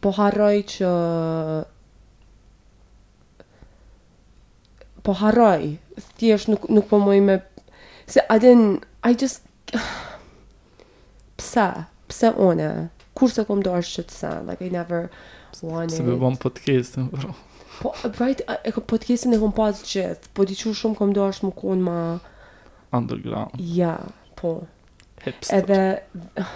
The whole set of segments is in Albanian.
Po harroj që po harroj, thjesht nuk nuk po moj me se I didn't I just pse pse unë kurrë s'e kom dashtë qët sen like I never wanted se me bom podcast bro po right e ka podcastin e kom pas gjithë po diçu shumë kom dashtë me kon ma underground ja po Hipster. Edhe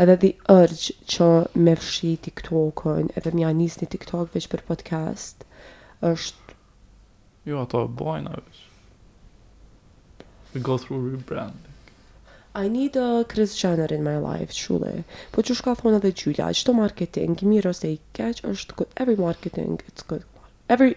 edhe the urge që me fshi TikTokun, edhe me ja nis një TikTok veç për podcast, është... Jo, ato e bojnë veç. We go through rebranding. I need a Kris Jenner in my life, truly. Po qysh ka thonë edhe Gjyla, çdo marketing, i mirë ose i keq, është good. Every marketing, it's good. Every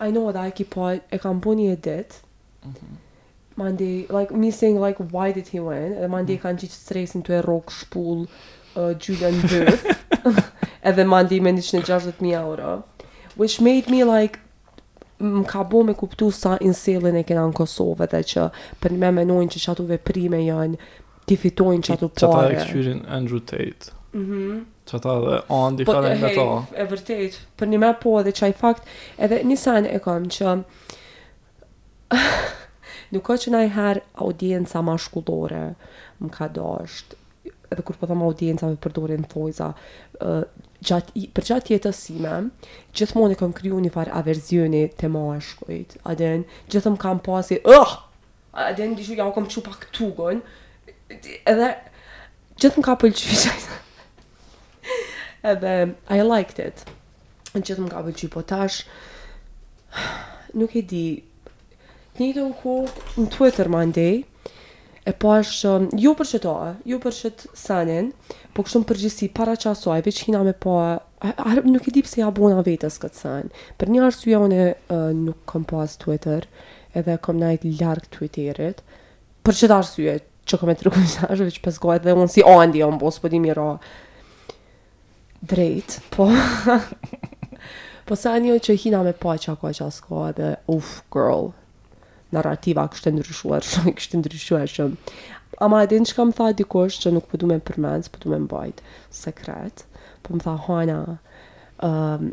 I know edhe ai clip e kam bo nji edit mandej like me saying like why did he win edhe mandej e kanë qit Stresin tu e rrokë shpullë Gjylën në bythë edhe mandej me njëqind e gjashtëdhjetë mijë euro which made me like më ka bo me kuptu sa incel-a e kena në Kosovë edhe që po e menojnë që qato veprime janë Ti fitojnë qato pare. Qëta e këqyrin Andrew Tate. Mhm. Mm qëta dhe Andi po, fare nga ta. E vërtetë. Përnime po edhe qaj fakt, edhe një sen e kam që... Nuk o që najherë audienca mashkullore më ka dasht. Edhe kur po thom audienca me përdorë në thojza. Uh, gjat, përgjatë jetës sime, gjithmonë e kam kryu një farë averzioni te mashkujt. I don't know, gjithmonë kam pasë... Uh! A I don't know diçka, jau kam çu pak thuponë. Edhe gjithë më ka pëlqy qaj sen. Edhe I liked it. Gjithë më ka pëlqy, po tash nuk e di. Njejtë diku në Twitter mandej, e pash, po um, jo për qëta, jo për qët senin, po kështu në përgjithësi, para qasaj, veç hina me pa, a, a, nuk e di pse ja bona vetes këtë sen. Për një arsye, unë uh, nuk kam pas Twitter, Edhe kom nejt larg twitterit për çdo arsye që kom me tregu me za veç prej goje dhe unë I don't know jam bo s'po di me i ra drejt po po sa njo që hina me pa qa ka qa s'ka dhe uff girl narrativa kish ndryshu shumë kish ndryshu shumë ama edhe një çka m'tha dikush që nuk po du me përmend po du me mbajt sekret po më tha hana um,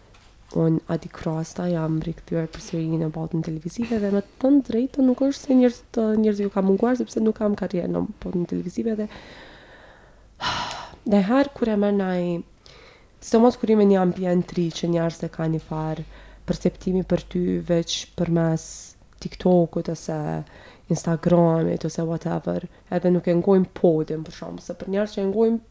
Unë Adi Krasta jam rikthyer përsëri në botën televizive dhe me të thënë drejtë nuk është se njerëz të njerëz ju ka munguar sepse nuk kam karrierë në botën televizive dhe dhe herë kur e merr naj sidomos kur jemi në një ambient tri që njerëz të kanë një far perceptimi për ty veç përmes TikTokut ose Instagramit ose whatever, edhe nuk e ngojnë podin për shkak se për njerëz që e ngojnë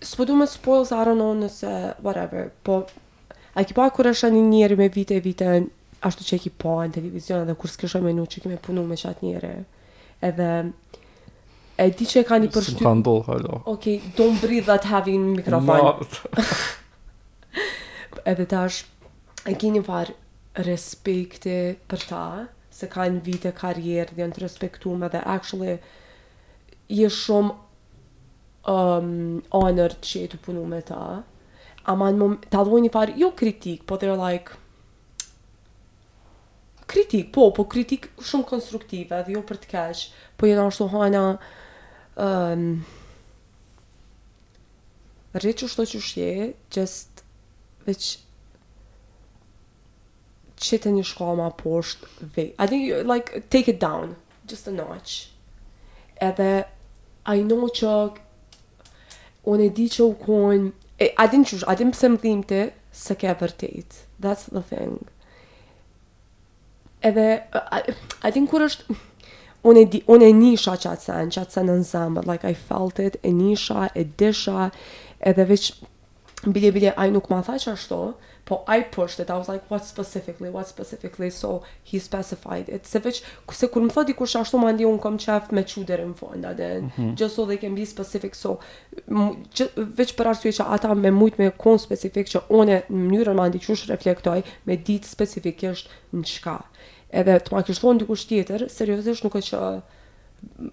Spo du me spoil se I don't know nëse whatever po a ki pa kur e sheh një njeri me vite e vite ashtu që e ki pa në televizion edhe kur s'kishe menu që ki me punu me qatë njeri edhe e di që e ka një përshtyp S'më ka ndodh hala. Ok, don't breathe that heavy në mikrofon Edhe tash e ki një farë respekti për ta se kanë vite karrierë dhe janë të respektuar dhe actually je shumë honored që je tu punu me ta. Ama kur ta jep një farë, jo kritikë, po they're like, kritikë, po, po kritikë shumë konstruktive dhe jo për të keq, po jona ashtu Hana, um, rri qashtu qysh je, just, veç, qetë një shkallë ma poshtë, dhe, I think, like, take it down, Just a notch. Edhe I know që unë e di që u kon e, a din qysh, a din pse më dhimti se ke vërtet. That's the thing. Edhe a, a din kur është unë e di, unë e nisha qat sen, qat sen në zemër, like I felt it, e nisha, e disha, edhe veç Bile bile ai nuk ma tha që ashtu, po I pushed it, I was like what specifically, what specifically, so he specified it, se veç, se kur më thot dikush ashtu naj sen unë kom qef me çu deri në fund, a din, mhm. just so they can be specific, so, që, veç për arsye që ata me mujt me kon specifik që une në mënyrë me ditë qysh reflektoj, me dit specifikisht në çka. Edhe të ma kish thonë dikush tjetër, seriosisht nuk është që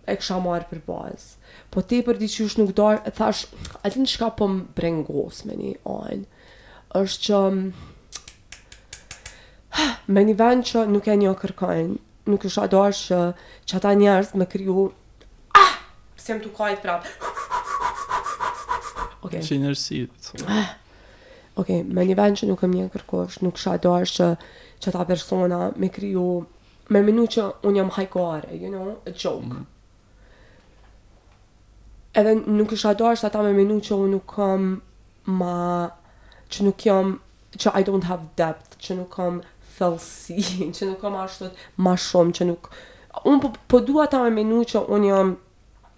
e kisha marrë për bazë. Po tepër diqysh nuk dal, thash, a din çka po më brengos me një anë? Është që me një vend që nuk e njeh kërkush, nuk kisha dash që, që ata njerëz me kriju ah! s'jam tu kajtë prapë. Okay. Që njerëzit. Ah! Ok, me një vend që nuk em njeh kërkush, nuk kisha dash që, që ata persona me kriju Me menu që unë jam hajgare, you know, a joke. Mm. Edhe nuk kisha dasht ata me menu që unë nuk kam ma... që nuk jam... që I don't have depth, që nuk kam thellësi, që nuk kam ashtu ma shumë, që nuk... Unë po, po dua ta me menu që unë jam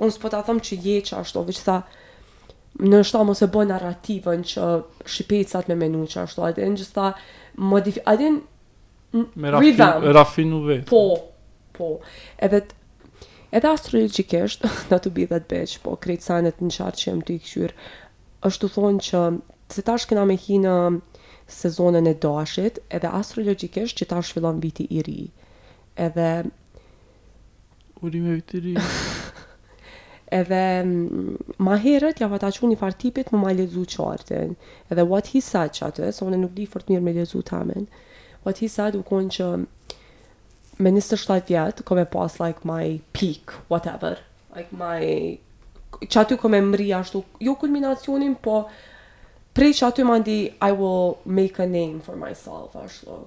Unë s'po ta them që je qashtu, veç tha, ndoshta mos e bo narrativën që shipecat me menu qashtu, a din, just tha, modif, a din, Me rafin, Revamp. rafinu vetë. po, po, edhe, t- edhe astrologjikisht, nashta lidhet veç, po, krejt senet në chart që jam tu i kqyr, është tu thonë që, se tash kena me hi në sezonën e dashit, edhe astrologjikisht që tash fillon viti i ri, edhe, Urime Viti i Ri. Edhe ma herët ja pata çu një farë tipit me ma lexu chartin. Edhe what he said qaty, se unë nuk di fort mirë me lexu tamen. What he said u konë që me 27 vjetë kom me pas like my peak, whatever. Like my... Qaty kom me mrri ashtu, jo kulminacionin, po prej qaty mandej I will make a name for myself, ashtu.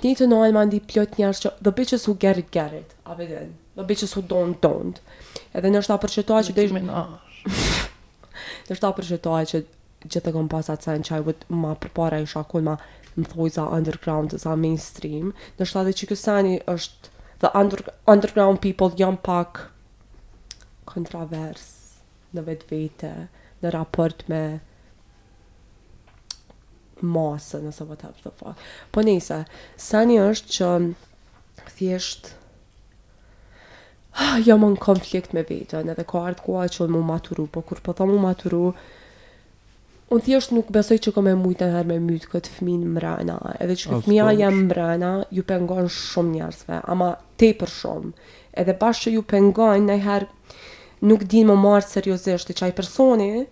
Nitën o mandej plot njerz që the bitches who get it get it, a pe din? The bitches who don't don't. Edhe ndoshta për qëto që desh ndoshta për qëto që gjithë e kom pas atë sen që I would ma përpara isha kon ma me thonë za underground, sa mainstream. Ndoshta edhe qiky seni është the under, underground people janë pak kontrovers në vetvete, në raport me masë, nëse whatever the fuck. Po nejse, seni është që thjesht ah, jam në konflikt me vetën, edhe ka ardhë koha që unë mu maturu, po kur po thomë mu maturu, unë thjesht nuk besoj që kom me mujtë najherë me mytë këtë fmin mrena, edhe qeky fmija jem mrena, ju pengon shumë njerëzve, ama tepër shumë, edhe bash që ju pengon, najherë, nuk din me m'marrë seriozisht, e qaj personi,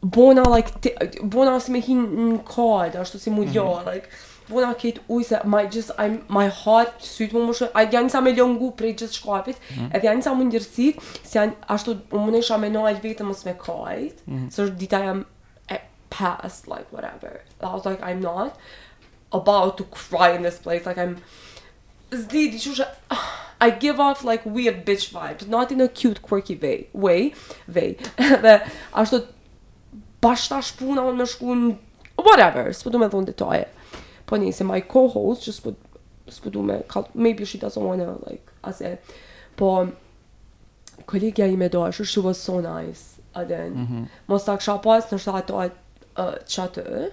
Bona like ti, bona si me hin në kadë, ashtu si mu mm -hmm. like bona krejt uj se my just I my heart syt m'u mushë, ja nisa me longu prej gjithkahit, mm -hmm. edhe ja nisa m'u djersit, se janë ashtu u munojsha me nal veten mos me kajt, mm -hmm. se është dita jem e parë like whatever. I was like I'm not. about to cry in this place, like I'm Zdi, di qushe I give off like weird bitch vibes Not in a cute quirky way Way Way Dhe ashtu Bashta shpuna me shkun Whatever Së du me dhun detaje Po një se my co-host Just put Së du me kall, Maybe she doesn't wanna like Ase Po Kolegja i me do ashtu She was so nice Aden mm -hmm. Mos ta kësha pas Nështë ato Qatë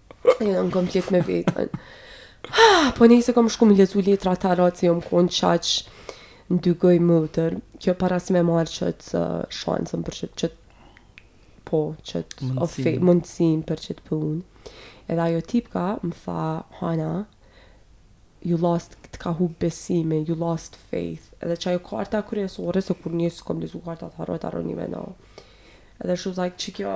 Jo, jam komplet me vetën. Ah, po nejse kom shku me lexu letra tarot se jom kon qaq në dy goj mëtër. Kjo para se me marrë qët uh, shansën për qët, po qët ofe mundësinë për qët punë. Edhe ajo tipka më tha, Hana, you lost, të ka hup besimi, you lost faith. Edhe qajo karta kryesore, se kurrë n'jetë s'kom lexu karta tarot, aroni me na. Edhe she was like, qekjo,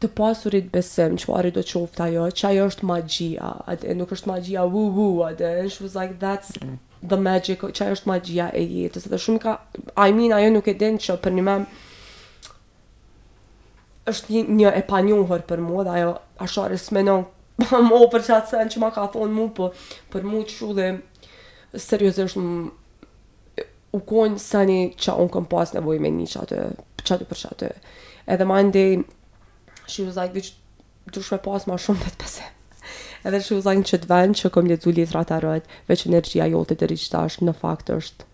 Të pasurit besim çfarëdo qoftë ajo qajo është magjia edhe nuk është magjia woo woo a dhe and she was like that's the magic qajo është magjia e jetës dhe shumë ka I mean ajo nuk e din që përnjëmen është një, një e panjohur për mua dhe ajo ashiqare s'menon mo për qatë sen që ma ka thonë mu po për mu truly seriozisht u kon seni që unë kom pas nevoj me ni qaty, qaty për qaty. Edhe mandej, she was like, bitch, duhesh me pas ma shumë vetëbesim. Edhe she was like, në qëtë vend që kom lexu letra tarot, veç energjia jote dëri që është në fakt është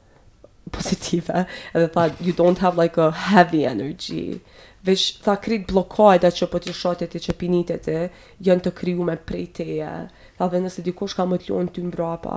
pozitive. Edhe tha, you don't have like a heavy energy. Veç, tha, krejt blokadat që po t'i shoh te ti, që p'i ni te ti, janë të krijume prej teje. Tha, dhe nëse dikush ka me të lonë ty mbrapa,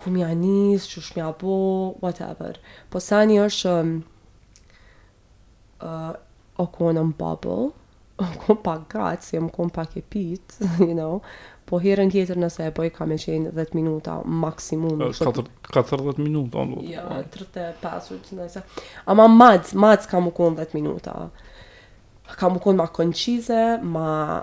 Ku mja nis, qysh mja bo, whatever. Po seni është uh, u konë në bubble, u konë pak gatë, se m'konë pak e pitë, you know, po herën tjetër nëse e boj ka me qenë 10 minuta maksimum. 40 minuta, no Ja, 35, ose, nejse. Ama max, max ka m'u konë 10 minuta. Ka m'u konë ma koncize, ma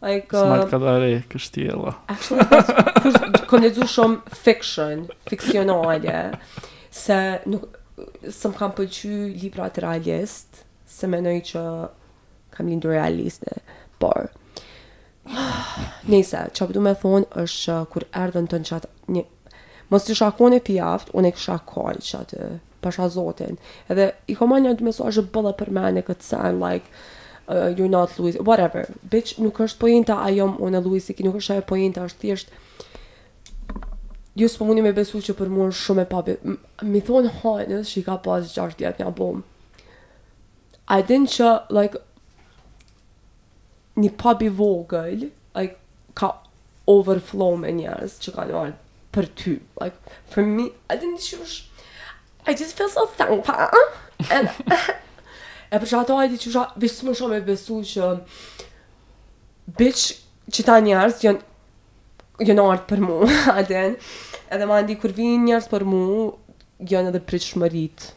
Like, uh, Ismail Kadare Kështjella. Kom lezu shumë fiction, fiksionale, se nuk, s'më kanë pëlqy librat realist, se mendoj që kam lindur realiste, por, nejse, çka po du me thonë është kur erdhën te qatë, një, mos të shakanë e pjatës, unë kesha, kajta te qat, Pasha zotin. Edhe i kom marrë nja dy mesazhe boll a për me këtë sen like uh, you're not Luis, whatever. Bitch, nuk është pojenta a jam unë Luis C.K., nuk është ajo pojenta, është thjesht Ju s'po mundi me besu që për mua është shumë e pabe... M- Mi thonë hajnesh që i ka pas 6 vjet në bomë. A e din që, like, Një pub i vogël, like, ka overflow me njerëz që kanë ardhë për ty. Like, for me, a din dishqysh, I just feel so thankful. And, e për që ato a di qysh, veç së më shumë e besu që, bitch, që ta njerëz janë, janë ardhë për mu, a din. Edhe ma ndi, kur vinë njerëz për mu, janë edhe pritshmërit.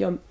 Janë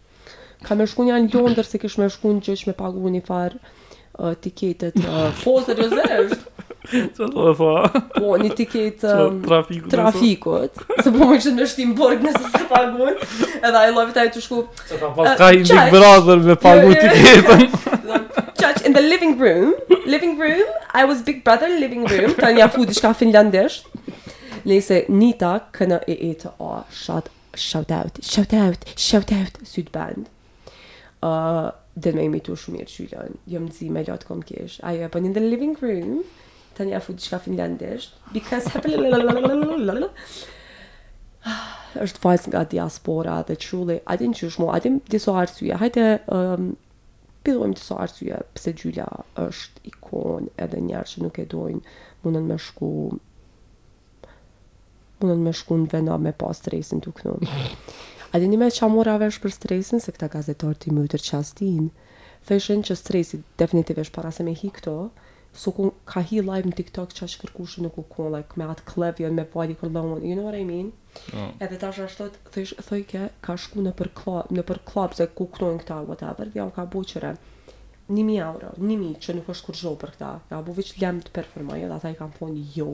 Ka me shku nja në Londër se kish me shku në gjyq me pagu një farë uh, tiketet. Uh, po, seriosisht. Që do të thua? Po, një tiketë um, trafikut. Trafikut. Se po më kishin shti n'burg nëse s'e paguj. Edhe I love it, ai tu shku. S'ka pasë kah hin Big Brother me pagu jo, jo, jo. tiketën. Qajo in the living room. Living room. I was big brother living room. Tani ia fut diçka finlandisht. Nëse Nita kqyr e e të a shat Shout out, shout out, shout out, Sytë band. Uh, dhe e imitu shumë mirë Gjylën. Jo mezi me lot kom kesh. Ajo e bënë in the living room. Tani ia fut diçka finlandisht. Because... është fans nga diaspora dhe truly, a din qysh ma, a din disa arsye. Hajde, um, po i thojmë disa arsye pse Gjyla është ikonë edhe njerëz që nuk e dojnë mundën me shku Munden me shku në vena me pa Stresin tu knu. A dini ça mora vesh për Stresin se këta gazetarë ti myt çka s'dinë. Thojshin që Stresi definitivisht para se me hi këtu, s'u kon ka hi live në tiktok ça që kërkushi, nuk u kon like me atë kllevjen me vajt i gërllënd you know what i mean. Edhe tash ashtu thësh thoj ke ka shku nëpër klla nëpër klub se ku knojnë këta whatever dhe jau ka bo qere nimi euro nimi që nuk është kurgjo për këta ja u bo veç lem të performoj edhe ata i kan thonë jo.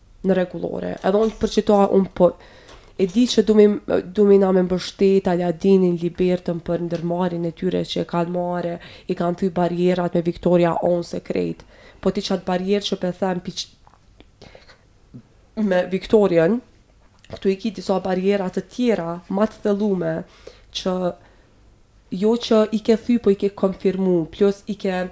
në rregullore. Edhe unë për qita unë pe di që dumi na me mbështet Aladinin, Libertën për ndërmarrjen e tyre që e kanë marrë, i kanë thy barrierat me Viktoria Ons e krejt. Po ti çat barrierë që pe then me Viktorian, ktu i ki disa barriera të tjera ma të thellume që jo që i ke thy po i ke konfirmu, plus i ke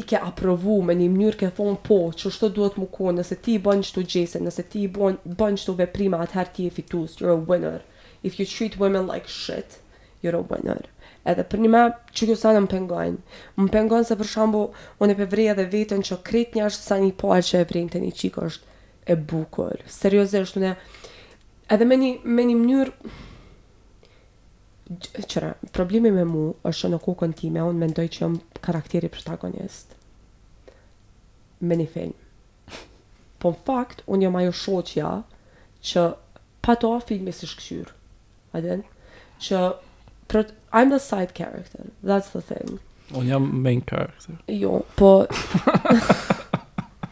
i ke aprovu me ni mnyr ke thon po qështu duhet mu kon nëse ti i bon qto gjeste nëse ti i bon qto veprime atëher ti je fitus you're a winner if you treat women like shit you're a winner edhe përnime qikjo sene më pengojn më pengojn se për shembu une pe vrej edhe veten që krejt njerzt sen i par që e vrejn te ni çik osht e bukur seriozisht une edhe me ni me ni mnyr Gjëra, problemi me mu është që në kokën time unë mendoj që jam karakteri protagonist. Në një film. Po në fakt, unë jam ajo shoqja që pa to filmi s'ish kqyr. A din? Që I'm the side character. That's the thing. Unë jam main character. Jo, po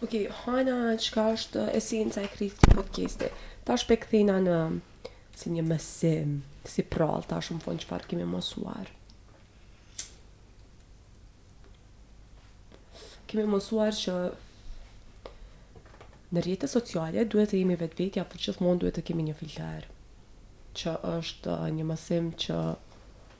Ok, hajt na çka është esenca e krejt këtij podcasti. Tash pe kthejna si një mësim, si prallë tash në fund çfarë kemi mësuar. Kemi mësuar që në rrjetet sociale duhet të jemi vetvetja, por gjithmonë duhet të kemi një filter që është uh, një mësim që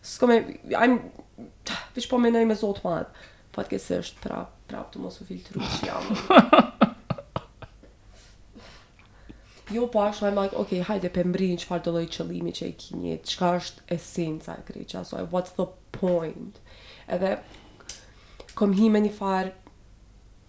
S'ka me, I'm, veç po menoj me zo t'madh. Fatkeqsisht, prap, prap tu mos u filtru që jam. jo, po ashtu, I'm like, okay, hajde, pe mbrin çfarëdo lloj qëllimi që e kini, çka është esenca e krejt qësaj, what's the point? Edhe, kom hi me një farë,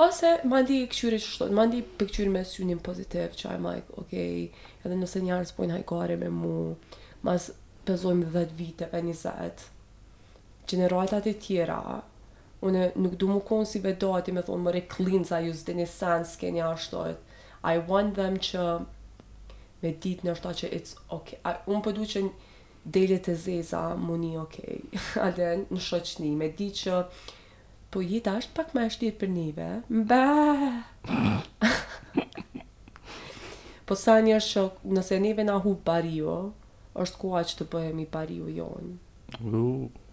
Ose mandej kqyre qishtu, mandej pe kqyri me synin pozitiv, që I'm like, okay, edhe nëse njerz bojnë hajgare me mu, mas po zojmë 10 viteve, 20, gjeneratat e tjera, unë nuk du mu konë si vedati me thonë more klinca ju s'dini sen s'keni ashtot I want them që me dit nashta që it's ok unë po du që Dele të zeza mu ni ok. Edhe në shoqni, me di që po jeta është pak ma e shtirë për neve. Mbaa! Po sa njerëz që nëse neve na hup bariu, është koha që të bëhemi bariu jonë.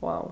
Wow.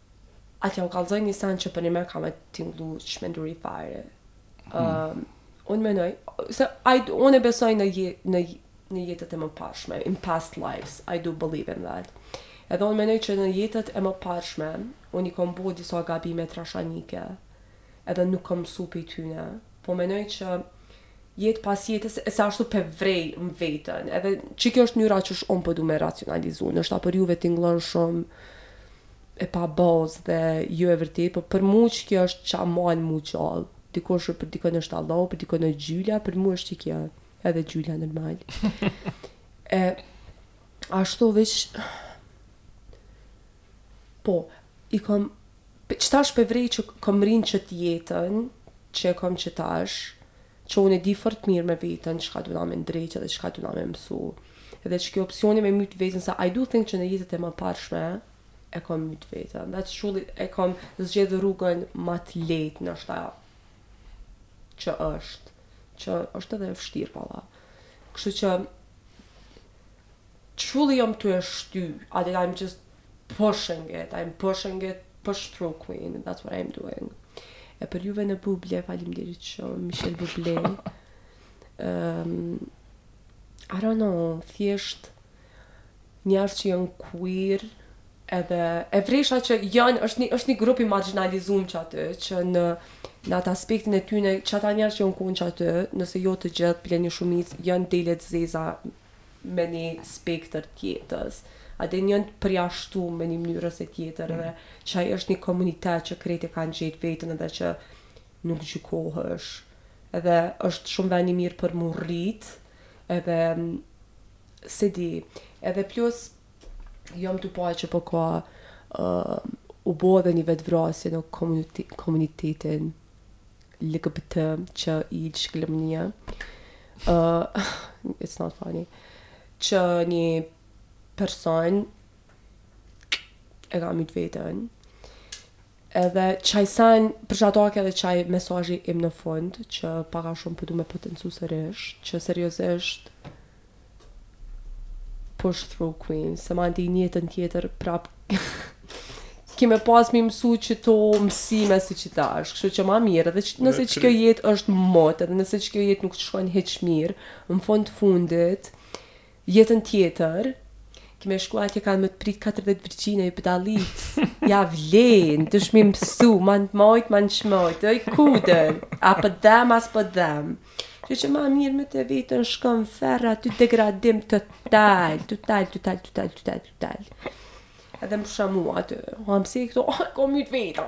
A t'ju kallxoj një sen që përnime ka me tingllu çmenduri fare. Ëm hmm. unë mendoj se ai unë besoj në je, në në jetët e mëparshme, in past lives, I do believe in that. Edhe unë mendoj që në jetët e mëparshme, unë i kom bo disa gabime trashanike, edhe nuk kom mësu pi tyne, po mendoj që jetë pas jetës, e se ashtu pe vrej me veten, edhe qikjo është mënyra qysh unë po du me racionalizu, noshta për juve tingllon shumë, e pabazë dhe jo e vërtetë, po për mu qikjo është ça m'man mu gjall. Dikush për dikon është Allahu, për dikon është gjyla, për mu është qikjo edhe gjyla normal. e, ashtu veç, po, i kom, qetash pe vrej që kom hi n'qët jetën, që e kom qetash, që unë e di fort mirë me veten çka dona me ndreq edhe çka dona me mësu dhe qiky opsioni me myt veten se I do think që në jetët e mëparshme e kom myt veten dhe actually e kom zgjedh rrugën ma të lehtë ndoshta që është që është edhe e vështirë valla kështu që Truly jom tu e shty aty dhe I'm just pushing it, I'm pushing it push through queen, that's what I'm doing. E për juve në Bubble, faleminderit shumë, Michelle Buble. Um, I don't know, thjesht njerëz që janë queer, edhe e vresha që janë është një është një grup i margjinalizum qaty që në në atë aspektin e tyne qata njerëz që janë kon qaty nëse jo të gjithë bile një shumicë janë dele të zeza me ni spektër t'jetës, edhe nihen të përjashtum me ni mënyrë ose tjetër dhe qaj është ni komunitet që krejt e kanë gjetë veten edhe që nuk gjykohesh edhe është shumë ven i mirë për mu rritë edhe s'e di edhe plus jam tu pa që po ka u bo edhe një vetëvrasje në komunitetin LGBT që disclaimer uh, it's not funny që një person e ka mytë veten Edhe qaj sen, për fat t'keq edhe qaj mesazhi im në fund, që pak a shumë po du me potencu sërish, që seriozisht push through queen, se mandej n'jetën tjetër prap ki me pas mi mësu qito mësime si qetash, kështu që ma mirë, edhe që, nëse qikjo jetë është mut, edhe nëse qikjo jetë nuk të shkon hiç mirë, në fund fundit, Jetën tjetër ki me shku atje kanë me të prit 40 virgjina budallallëk Ja vlen, dush m'i mësu, ma në majtë, ma në majtë, oj kudër A po të dhem, a s'po të dhem Që që ma mirë myte veten shkon n'ferr aty degradim total, total, total, total, total, total Edhe më pusha mua aty, ha pse këtu, a ka myt veten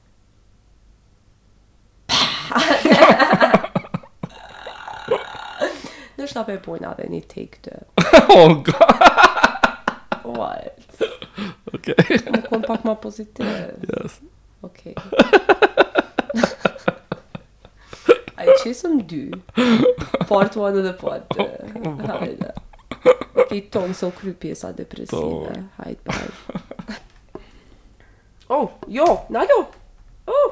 Ndoshta pe bojna edhe një take të Oh god What? Ok Me kon pak ma pozitiv Yes Ok I qesim dy. Part 1 edhe part 2. Hajde. Okej, tash u kry pjesa depresive. Hajde, bye. Oh, jo, na jo. Oh.